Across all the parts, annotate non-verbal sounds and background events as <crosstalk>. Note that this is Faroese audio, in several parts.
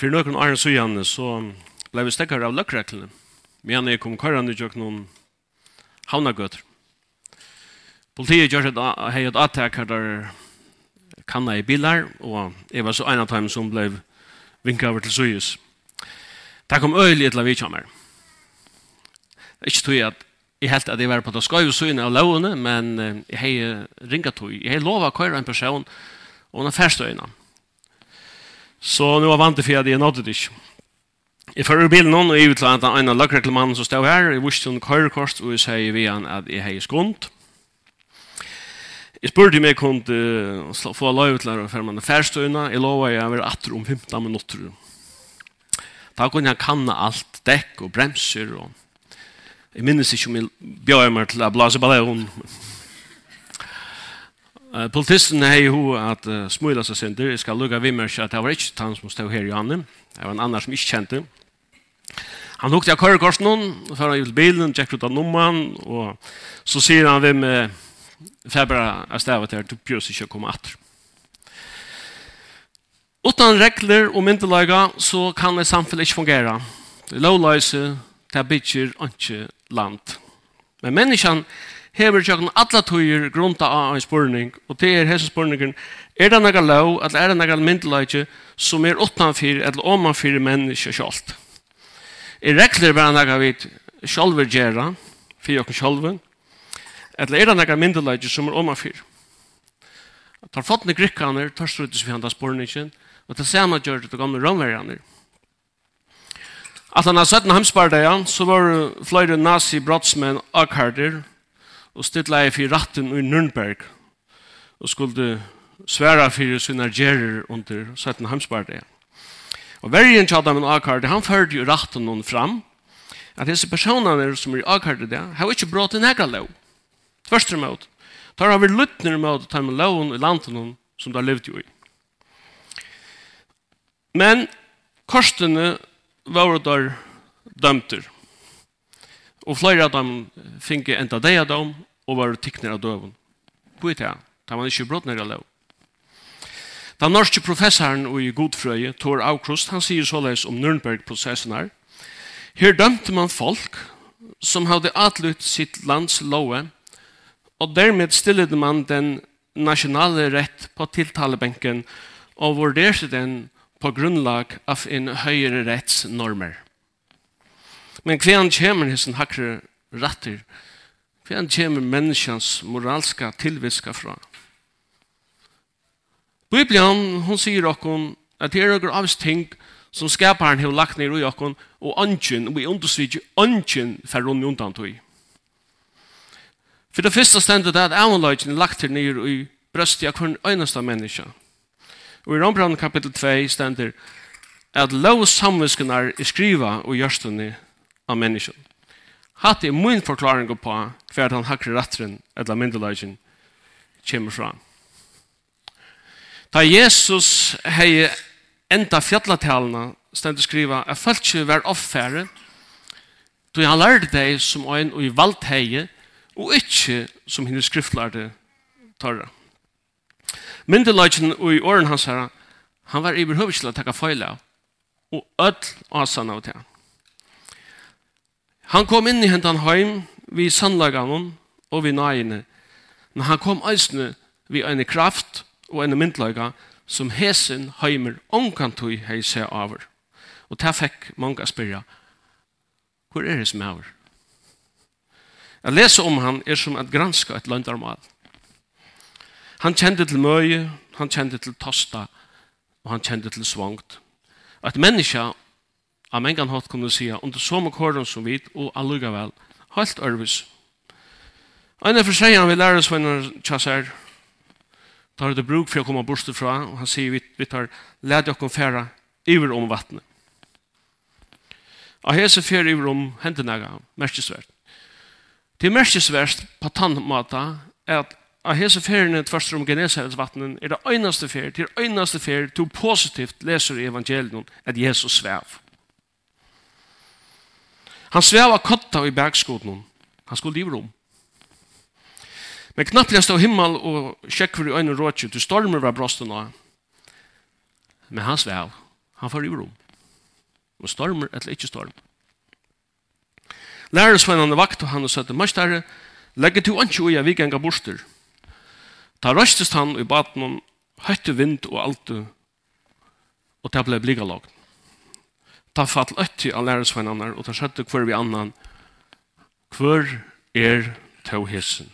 For noen år siden så ble vi stekkere av løkreklene. Men jeg kom køren i noen havnagøter. Politiet gjør et hei et attak her der kanna i bilar, og jeg var så en av dem som ble vinket over til Sujus. Det kom øyelig til å vite meg. Ikke tog jeg at jeg helt at jeg var på det skøy og søgne av lovene, men jeg har ringet tog. Jeg har lovet å køre en person, og hun er færstøyene. Så nu var vant til for at jeg nådde det ikke. Jeg fører bilen noen, og jeg utla at en av lagreklamannen som stod her, jeg visste hun køyrekort, og jeg sier vi han at jeg har skund. Jeg spurte om jeg kunne få lov til å føre meg færstøyene. Jeg lovet jeg var atter om 15 minutter. Da kunne jeg kanne alt, dekk og bremser. Og jeg minnes ikke om jeg bjør meg til å blase ballon. Uh, politisten hei ho at uh, smula seg synder. Jeg skal lukka vimmers at det var ikke han som stod her i Janne. Det var en annan som ikke kjente. Han lukte av kørekorsen hon, før han gjort bilen, tjekk ut av nummeren, og så sier han vim uh, febra er stavet her, du bjøs ikke å komme atter. Utan regler og myndelaga så kan det samfunnet ikke fungere. Det er lovløse, det er bytjer, ikke land. Men menneskene hever tjokken alla tøyer grunta av en spurning, og det er hese spurningen, er det nega lov, eller er det nega myndelaike som er utanfyr, eller omanfyr menneske sjalt? Er regler bare nega vi sjalver gjerra, fyrir jokken sjalven, eller er det nega myndelaike som er omanfyr? Tar fotne grikkaner, tar strutis vi handa spurningen, og det samme gjør det gamle romverjaner. At han har sett en hemspardeia, så var flere nazi-brottsmenn akkarder, og stilla jeg for ratten i Nürnberg og skulle sværa for sine gjerer under 17 hamsbardet. Og vergen tjadda min akkardi, han førte jo ratten noen fram, at disse personene som er akkardi det, har ikke brått en egen lov. Tvørst mot. Tar har vi luttner mot å ta med loven i landet som de har levd jo i. Men korstene var der dømter. Og flere av dem finke enda deg av dem, og var tikkner av døven. Hvor er det? Da var ikke brått nere lov. Den norske professoren i Godfrøye, Thor Aukrust, han sier såleis om Nürnberg-prosessen her. Her dømte man folk som hadde atlytt sitt lands love, og dermed stillede man den nasjonale rett på tiltalebenken og vurderte den på grunnlag av en høyere rettsnormer. Men hver han kommer hessen hakre retter, Hver kommer menneskens moralska tilviska fra? Bibelen, hon sier okkon at det er okkur avs ting som skaparen har lagt ned i okkon og ønsken, og vi understryker ønsken for rundt undan tog. For det første stendet er at avnløgjen er lagt ned i brøstet av hver øyneste menneske. Og i Rombrand kapitel 2 stendet at lov samvinskenar er skriva og gjørstene av mennesken. Hatt er min forklaring på hver han hakre rattren eller myndelagen kommer fra. Da Jesus hei enda fjallatalene stendt skriva at folk ikke var oppfære då han lærte deg som en og i valgt heie og ikke som henne skriftlærte tarra. Myndelagen og i åren hans her han var i behøver til å takke feil av og öll asan av det. Han kom inn i hentan heim vi sannlagan og vi nøyene. Men han kom eisne vi en kraft og en myndlaga som hesen heimer omkantøy hei seg over. Og ta fekk mange spyrja, hvor er det som er over? Å lese om han er som at granska et landarmal. Han kjente til møye, han kjente til tosta, og han kjente til svangt. At menneska, av mengan hatt kunne sija, under som kåren som vit, og alluga vel, Helt ærvis. En seg han vil lære oss venner tjassar, tar det bruk for å komme bort fra, og han sier vi, vi tar led dere færa iver om vattnet. Og hese fer iver om hendene, merkesvært. Det er merkesvært på tannmata er at av hese ferien tvørst om Genesaretsvattnen er det øynaste det er øynaste fer, til positivt leser i evangeliet at Jesus svev. Han sveva kotta i bergskoten. Han skulle liv rom. Men knappt jeg stod himmel og sjekker i øynene rådkje, du stormer var brosten av. Men han svev. Han får i rom. Og stormer eller ikke storm. Lærersvennene vakt og han og søtte, Mestare, legger du ikke ui av vikenga borster. Ta røstest han i baten om høytte vind og alt og det ble bligalag ta fall øtti av lærersvennerne, og ta skjøtte hver vi annan, hver er tau hesen?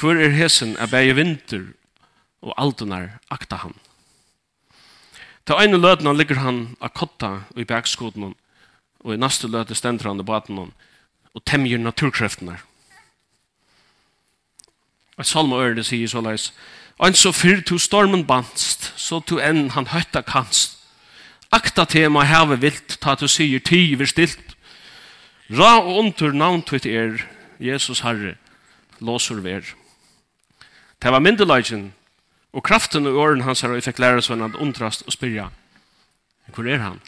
Hver er hesen er bæge vinter, og aldenar akta han. Ta einu løtna ligger han av kotta i bergskoden, og i neste løte stender han i baden, og temjer naturkreftene. Og salm og det sier så leis, «Ein så fyr tu stormen banst, så to enn han høyta kanst, Akta tema heve vilt, ta til sier tiver stilt. Ra og ontur navn tvitt er, Jesus Herre, låsur ver. Det var myndelagen, og kraften og åren hans her, og jeg fikk lære sånn at undrast og spyrja, hvor er han?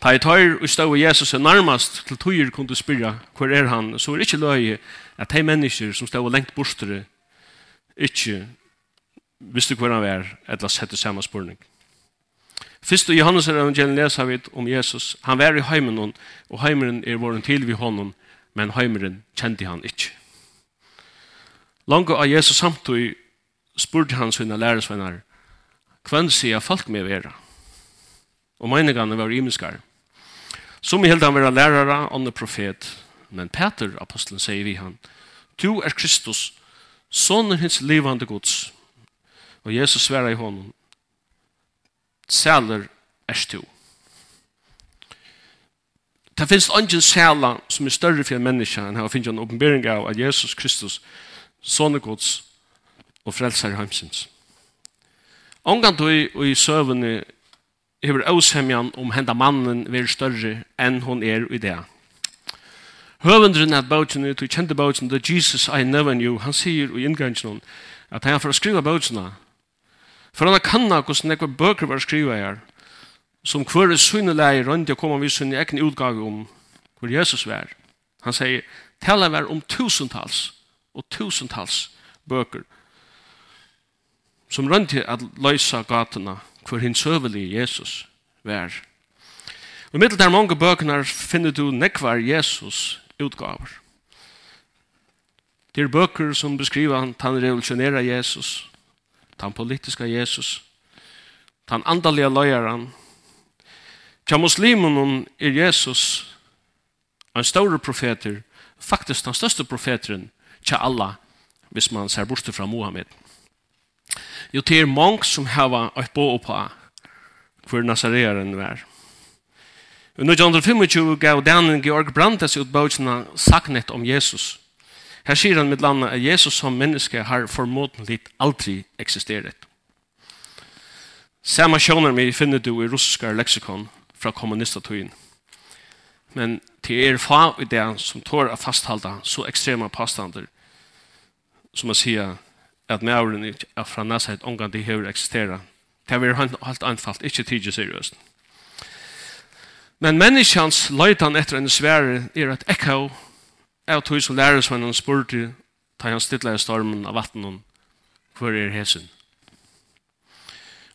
Ta i tøyr og stå Jesus er nærmast til tøyr kunne spyrja, hvor er han? Så er ikke løye at de mennesker som stå lengt bortere, ikke visste hvor han var, eller sette samme spørning. Fyrst i Johannes evangelien leser vi om Jesus. Han var i heimen, og heimen er våren til vi hånden, men heimen kjente han ikke. Langt av Jesus samtidig spurte han sine læresvenner, «Hvem sier folk med vera?» Og meningene var imenskere. Som i held han var lærere, andre profet, men Peter, apostelen, sier vi han, «Du er Kristus, sonen hans livande gods.» Og Jesus sverar i hånden, sæler er to. Det finnes ingen sæla som er større for en menneske enn her finnes en åpenbering av at Jesus Kristus, Sonegods og frelser heimsins. Ongan tog i søvende hever åshemjan om henda mannen ver større enn hon er i det. Høvendren at bautjen, du kjente bautjen, The Jesus I Never Knew, han sier i inngrensjonen at han for å skriva bautjena For han kanna hvordan nekva bøker var skriva her, som hver syneleie rundt å komme vi sin egen utgave om hvor Jesus var. Han sier, tala var om tusentals og tusentals bøker som rundt at løysa gatene hvor hins søvelige Jesus var. Og middel der mange bøkene finner du nekvar Jesus utgaver. Det er bøker som beskriver han revolusjonerer Jesus, den politiska Jesus, den andaliga løyeren. Tja muslimen er Jesus, en større profeter, faktisk den største profeteren, tja alla, hvis man ser bort fra Mohammed. Jo, det er mange som har et bo på hvor Nazarearen var. Og nå 25 gav Daniel Georg Brandes ut bøtjene saknet om Jesus. Her sier han med landet at Jesus som menneske har formodentlig aldri eksisteret. Samme sjåner vi finner du i russiske leksikon fra kommunistatøyen. Men til er fa i det som tår å fasthalda så ekstrema påstander som å sier at mævren er fra Nasaret omgang de hever eksistera. Det er helt anfalt, ikke tidlig seriøst. Men menneskjans løytan etter en svære er et ekko av tog som lærer som han spurte ta han stille i stormen av vattnet hvor er hesen.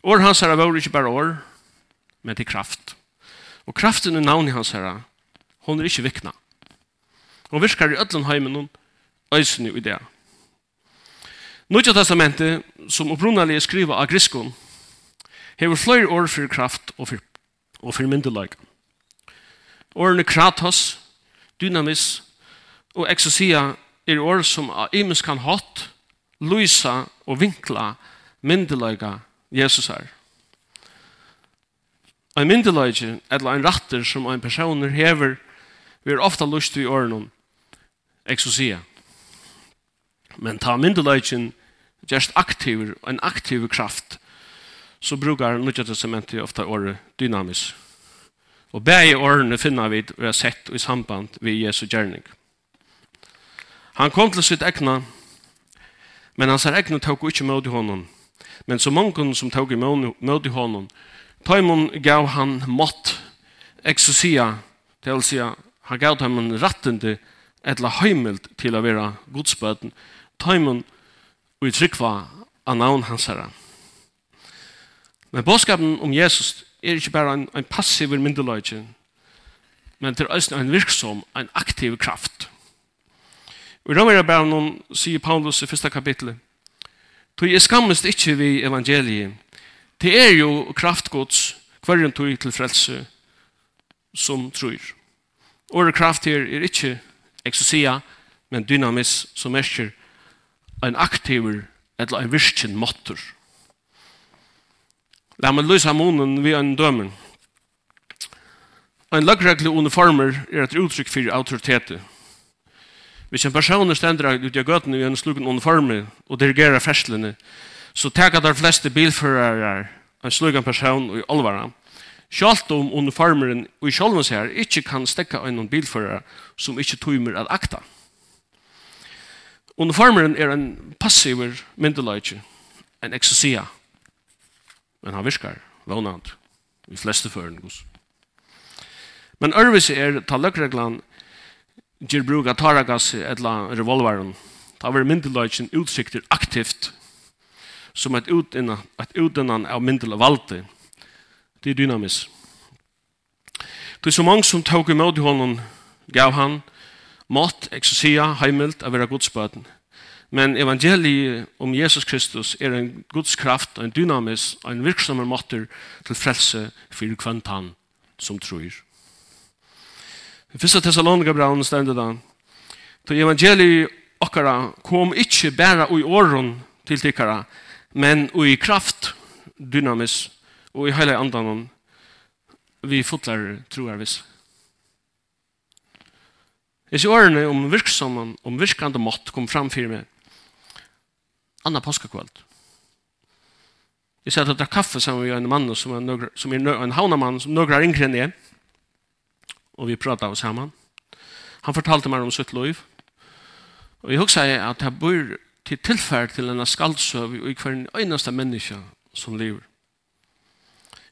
År hans herre var ikke bare år, men til kraft. Og kraften i navnet hans herre, hun er ikke vikna. Hun virkar i ødlen heimen og øysene i det. Nødja testamentet, som opprunnelig er skriva av griskon, hever flere år for kraft og for, og for myndelag. Årene kratos, dynamis Og eksosia er år som av imens kan hatt, lysa og vinkla myndeløyga Jesus er. Ein myndeløyge, eller ein ratter som ein personer hever, vi er ofta lust i årene eksosia. Men ta myndeløygen just aktiv, en aktiv kraft, så brukar Nudja Testamentet ofta året dynamisk. Og bæg i årene finner vi det vi har sett i samband med Jesu gjerning. Han kom til sitt egna, men hans egna tog ikke møte honom. Men så mange som tog i møte honom, Taimon gav han mått, exosia, det vil si, han gav Taimon rattende, etla heimelt til å være godsbøten, Taimon og i trykva av navn hans herre. Men bådskapen om Jesus er ikke bare en, en passiv myndeløyde, men til øyne en virksom, en aktiv kraft. Og i Romerabævnen sier Paulus i første kapitlet, Tog jeg skammest ikke vi evangeliet. Det er jo kraftgods hverjen tog til frelse som tror. Åre kraft her er ikke eksosia, men dynamis som merker en aktiver eller en virkjen måtter. La meg løse munnen ved en dømen. En lagreglig uniformer er et uttrykk for autoritetet. Hvis en person stender ut i gøten i en slukken uniforme og dirigerer ferslene, så tager de fleste bilførere en slukken person i alvara. Sjalt om uniformeren og i sjolvens her ikke kan stekke en bilførere som ikke tøymer at akta. Uniformeren er en passiver myndeløyke, en eksosia. Men han virker vånant i fleste føren. Men ørvis er taløkreglan er gir bruk av taragas eller revolveren. Det var myndeløyken utsikter aktivt som et utinnan, et utinnan av myndel valde. Det er dynamis. Det er så mange som tog imot i hånden gav han mat, eksosia, heimilt av vera godsbøten. Men evangeliet om Jesus Kristus er en godskraft, en dynamis, en virksomme måter til frelse for kvantan som tror. I fyrsta Thessalonika braun stendur da, to evangeliet okkara kom ikkje bæra ui åren til tikkara, men ui kraft, dynamis, og i heile andanon vi fotlar troarvis. Jeg sier årene om virksamman, om virkande mått kom fram fyrir meg. Anna påskakvöld. Jeg sier at jeg drar kaffe sammen med en mann som er, nøgra, som er en havnamann som nøgra yngre enn jeg og vi pratade sammen. Han fortalte mig om sitt liv. Og jeg husker at jeg bor til tilfærd til en skaldsøv og hver en eneste menneske som lever.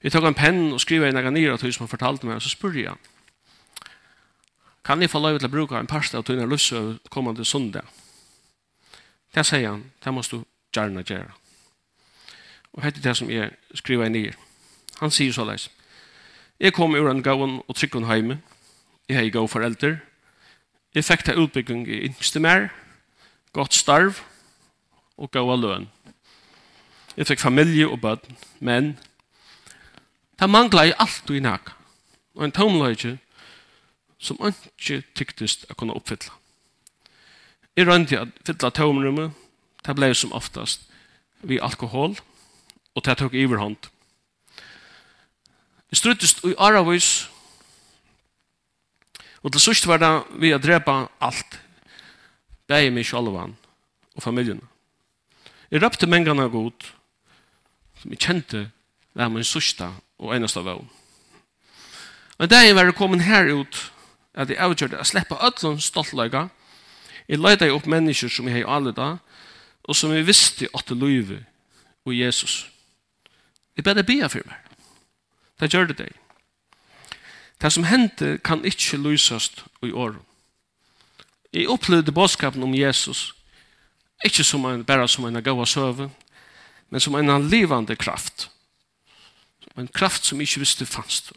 Jeg tok en penn og skrev en aganir av som han fortalte meg, og så spør jeg. Kan jeg få lov til å bruke en parste av tøyne løsøv kommende søndag? Det sier han, det må du gjerne gjøre. Og hette det som jeg skriver ned. Han sier så leis. Jeg kom ur en gavn og trykken hjemme, Jeg har gode foreldre. Jeg fikk til utbygging i yngste mer, godt starv og gode løn. Jeg fikk familie og bøten, men det manglet jeg alt og i nak. Og en tomløyge som ikke tyktist å kunne oppfylle. Jeg rønte at fylla tomrummet, det ble som oftast vi alkohol, og det tok iverhånd. Jeg struttist i aravis Og til sørst var det vi å drepa alt. Begge meg sjalvan og familjen. Jeg røpte mengene av god, som jeg kjente var min sørste og eneste av vågen. Men jeg var kommet her ut, at jeg avgjørte å slippe ødelen stoltløyga, Jeg leide opp mennesker som jeg har alle da, og som jeg visste at det løyve og Jesus. Jeg bedre be for meg. Det gjør det deg. Det som hendte kan ikke lysast i år. Jeg opplevde bådskapen om Jesus, ikke som en, bare som en gav søve, men som en livande kraft. En kraft som ikke visste fanns.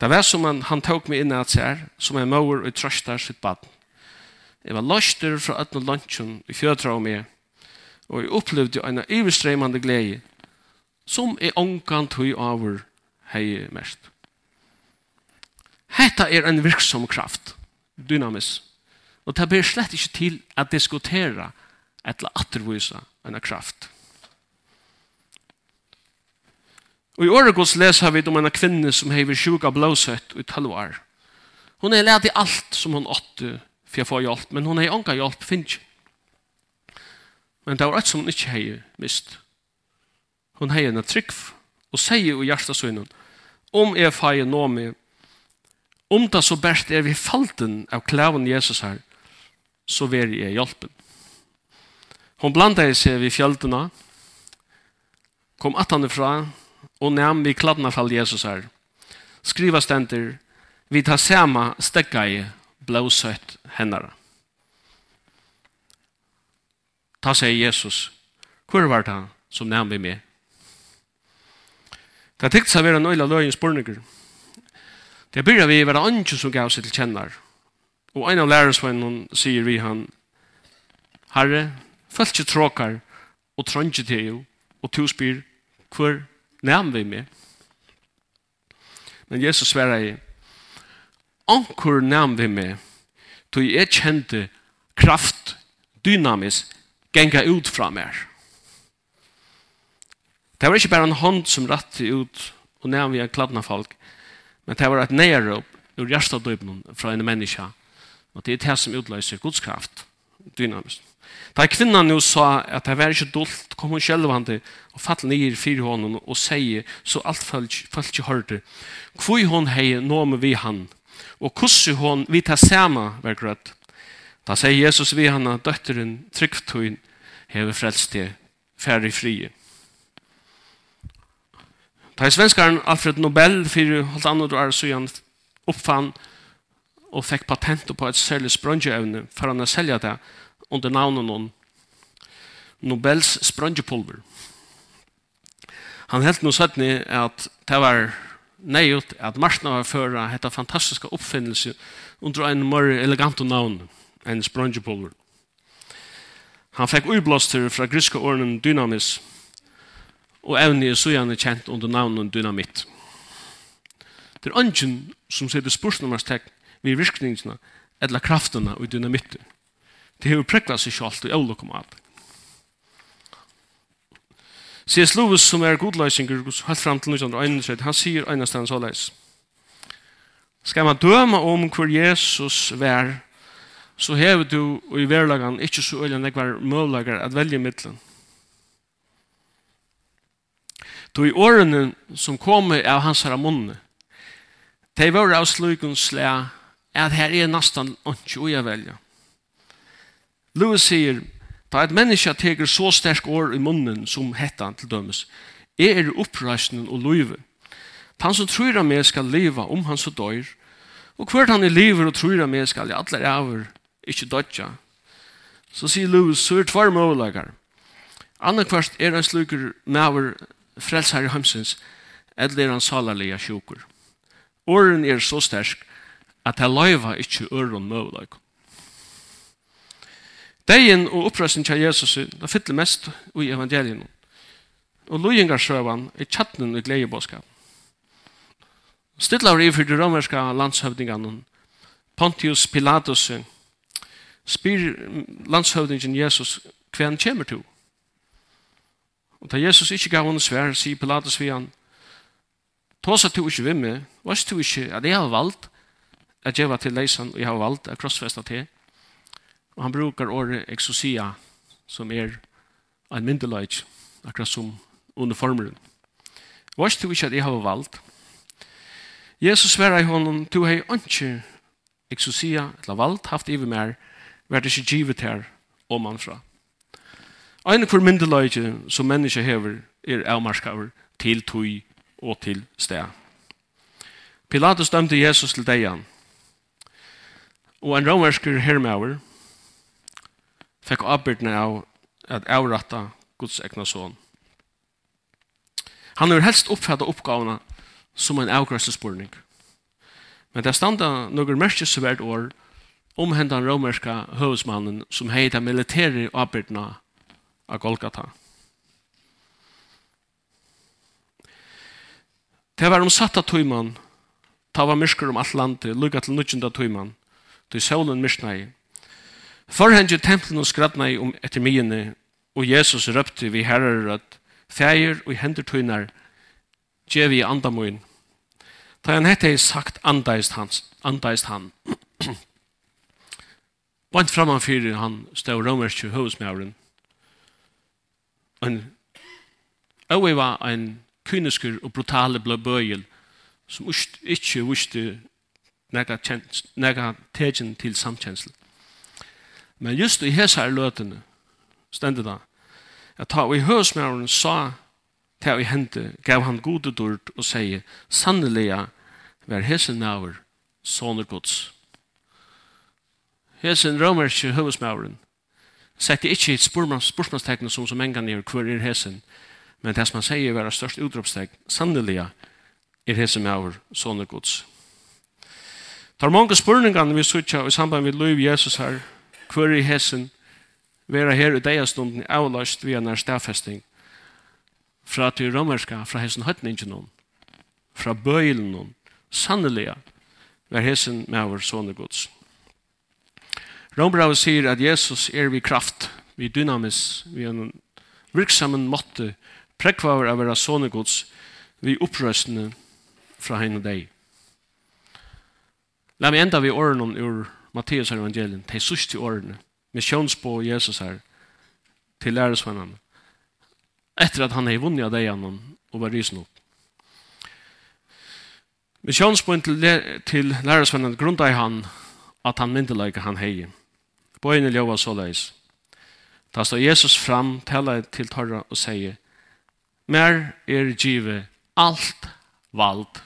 Det var som han, han tok meg inn at seg som en mauer og trøster sitt baden. Jeg var løster fra øtne lunchen i fjøtra og meg, og jeg opplevde en iverstreimande glede som jeg ångan høy over hei mest. Hetta er en virksom kraft, dynamis. Og det ber slett ikke til at diskutera eller attervisa en kraft. Og i åregods leser vi om en kvinne som hever sjuka blåsøtt i tølvar. Hon er ledd i alt som hon åtte for å få hjelp, men hon er anka hjelp finnes Men det var et som hun ikke heier mist. Hon heier en trygg og sier i hjertet sønnen, om jeg feier nå med Om det så best er vi falten av klæven Jesus her, så ver jeg hjelpen. Hon blandet seg ved fjöldena, kom attan ifra, og nam vi kladna fall Jesus her. Skriva stenter, vi tar samme stekka i blåsøtt hennara. Ta seg Jesus, hvor var det som nam vi med? Det tykt seg være nøyla løyens borninger. Det byrjar vi vera anki som gav seg til kjennar. Og en av lærersvennen sier vi han, Herre, fölkje tråkar og trønge til jo, og to spyr, hver nevn vi med? Men Jesus sverar i, Ankur nevn vi med, tog jeg kjente kraft, dynamis, genga ut fra mer. Det var ikke bare en hånd som rattet ut og nevn vi en kladna folk, Men det var et nærop ur hjertadøypen fra en menneske. Og det er det som utløser godskraft, dynamisk. Da kvinnan nu sa at det var ikke dult, kom hun sjelvande og fatt ned i hånden og sier så alt følt ikke hørte. Hvor hun hei nå med vi han, og hvordan hun vi tar sama var grøtt. Da sier Jesus vi han at døtteren tryggtøyen hever frelst til færre frie. Da svenskaren Alfred Nobel fyrir alt annet år siden oppfann og fikk patent på et særlig sprøngeevne for han å selge det under navnet noen Nobels sprøngepulver. Han helt nå sett at det var nøyut at marsna var føra hetta fantastiska oppfinnelse under en mer elegant navn enn sprøngepulver. Han fikk uiblåster fra griske årene dynamis og evne er så gjerne kjent under navnet dynamitt. Det er ønsken som sier det spørsmålstegn ved virkningene eller kraftene og dynamitten. Det har jo prekla seg ikke alt og øvlig om alt. C.S. Lewis, som er godløsinger helt fram til 1931, han sier eneste han så leis. Skal man døme om hvor Jesus vær, så hever du i verlagan ikke så øyne jeg var møllager at velge middelen. Då i årene som kommer av hans herra munne, de var av slukens slä, at her er nesten ikke å velge. Lewis sier, da et menneske teker så sterk år i munnen som hettan til dømes, er er oppreisningen og løyve. Han som tror av meg skal leva om han så dør, og hvert han er lever og tror av meg skal i alle ræver ikke dødja. Så sier Lewis, så er tvær målager. Annekvart er en sluker med frelsar i heimsins, eller er han salarlige sjukur. Åren er så stersk at det løyva ikkje øren møvleik. Deien og opprøsten til Jesus det fyller mest i evangelien. Og lojengarsøvan er tjattnen i gledebåskap. Stilla var i for de romerska landshøvdingene Pontius Pilatus spyr landshøvdingen Jesus hva han kommer til. Og da Jesus ikke gav henne svær, sier Pilatus vi han, Tåsa du ikke vimmi, vars du ikke at jeg har valgt at jeg var til leisen, og jeg har valgt at krossfesta til. Og han brukar året exosia, som er en myndeløyt, akkurat som uniformeren. Vars du ikke at jeg har valgt. Jesus sverar i honom, du hei ikke exosia, eller valgt, haft iver mer, vært ikke givet her, om han fra. Ein for myndeløyge som menneske hever er avmarskaver til tøy og til sted. Pilatus dømte Jesus til deian. Og en romersker hermauer fikk avbyrdene av at avratta Guds egna son. Han har helst oppfattet oppgavene som en avgrøsespurning. Men det standa noen mørkesverdt år om hendan romerska høvesmannen som heita militære avbyrdene av Golgata. Det var om satta tøyman, ta var myrskur om alt landet, lukka til nudjunda tøyman, til solen myrsnei. jo templen og skradnei om etter myene, og Jesus røpte vi herrer at feir og hender tøyner, gjev i andamoin. Da han hette sagt andaist hans, andaist han. <clears throat> Bant framan fyrir han stå romerskju høvesmjavren, en Øy var en kynisker og brutale blå bøyel som ikke visste nega tegjen til samkjensel. Men just i hesar løtene stendet da at ta i høsmæren sa til i hente gav han gode dord og sier sannelig vær hese maur sånne gods. Hesen romerske høsmæren Sett det ikke spørsmålstegn som som engan gjør hver er hesen, men det som han sier være størst utropstegn, sannelig er hesen med over sånne gods. Tar mange spørningene vi sier i samband med Løyv Jesus her, hver er hesen, være her i deiastunden avløst via nær stafesting, fra til romerska, fra hesen høytningen noen, fra bøylen noen, sannelig er hesen med vår sånne gods. Rombrau sier at Jesus er vi kraft, vi dynamis, vi er en virksamen måtte, prekvaver av vera gods, vi opprøstende fra henne deg. La meg enda vi årene ur Matteus evangelien, de sørste årene, misjonsbå Jesus her, til læresvennen, etter at han har vunnet av deg gjennom og var rysen opp. Misjonsbåen til, til læresvennen grunnet han at han myndeløyga han heier. Bøyne ljóva så leis. Da står Jesus fram, tala til torra og sier, Mer er give alt vald,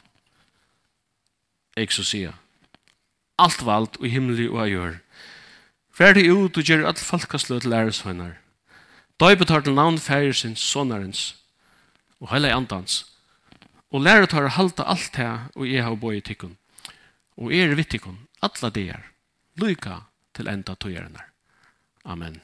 eksosia. Alt vald og himmelig og ajør. Ferdig ut og gjør alt folkaslø til æresvøgnar. Døy betar til navn fæger sin sonarens og heile andans. Og lærer tar halta alt det og jeg har bøy i tikkun. Og er vittikun, alla det er. Lyka, til enda tøyerne. Amen.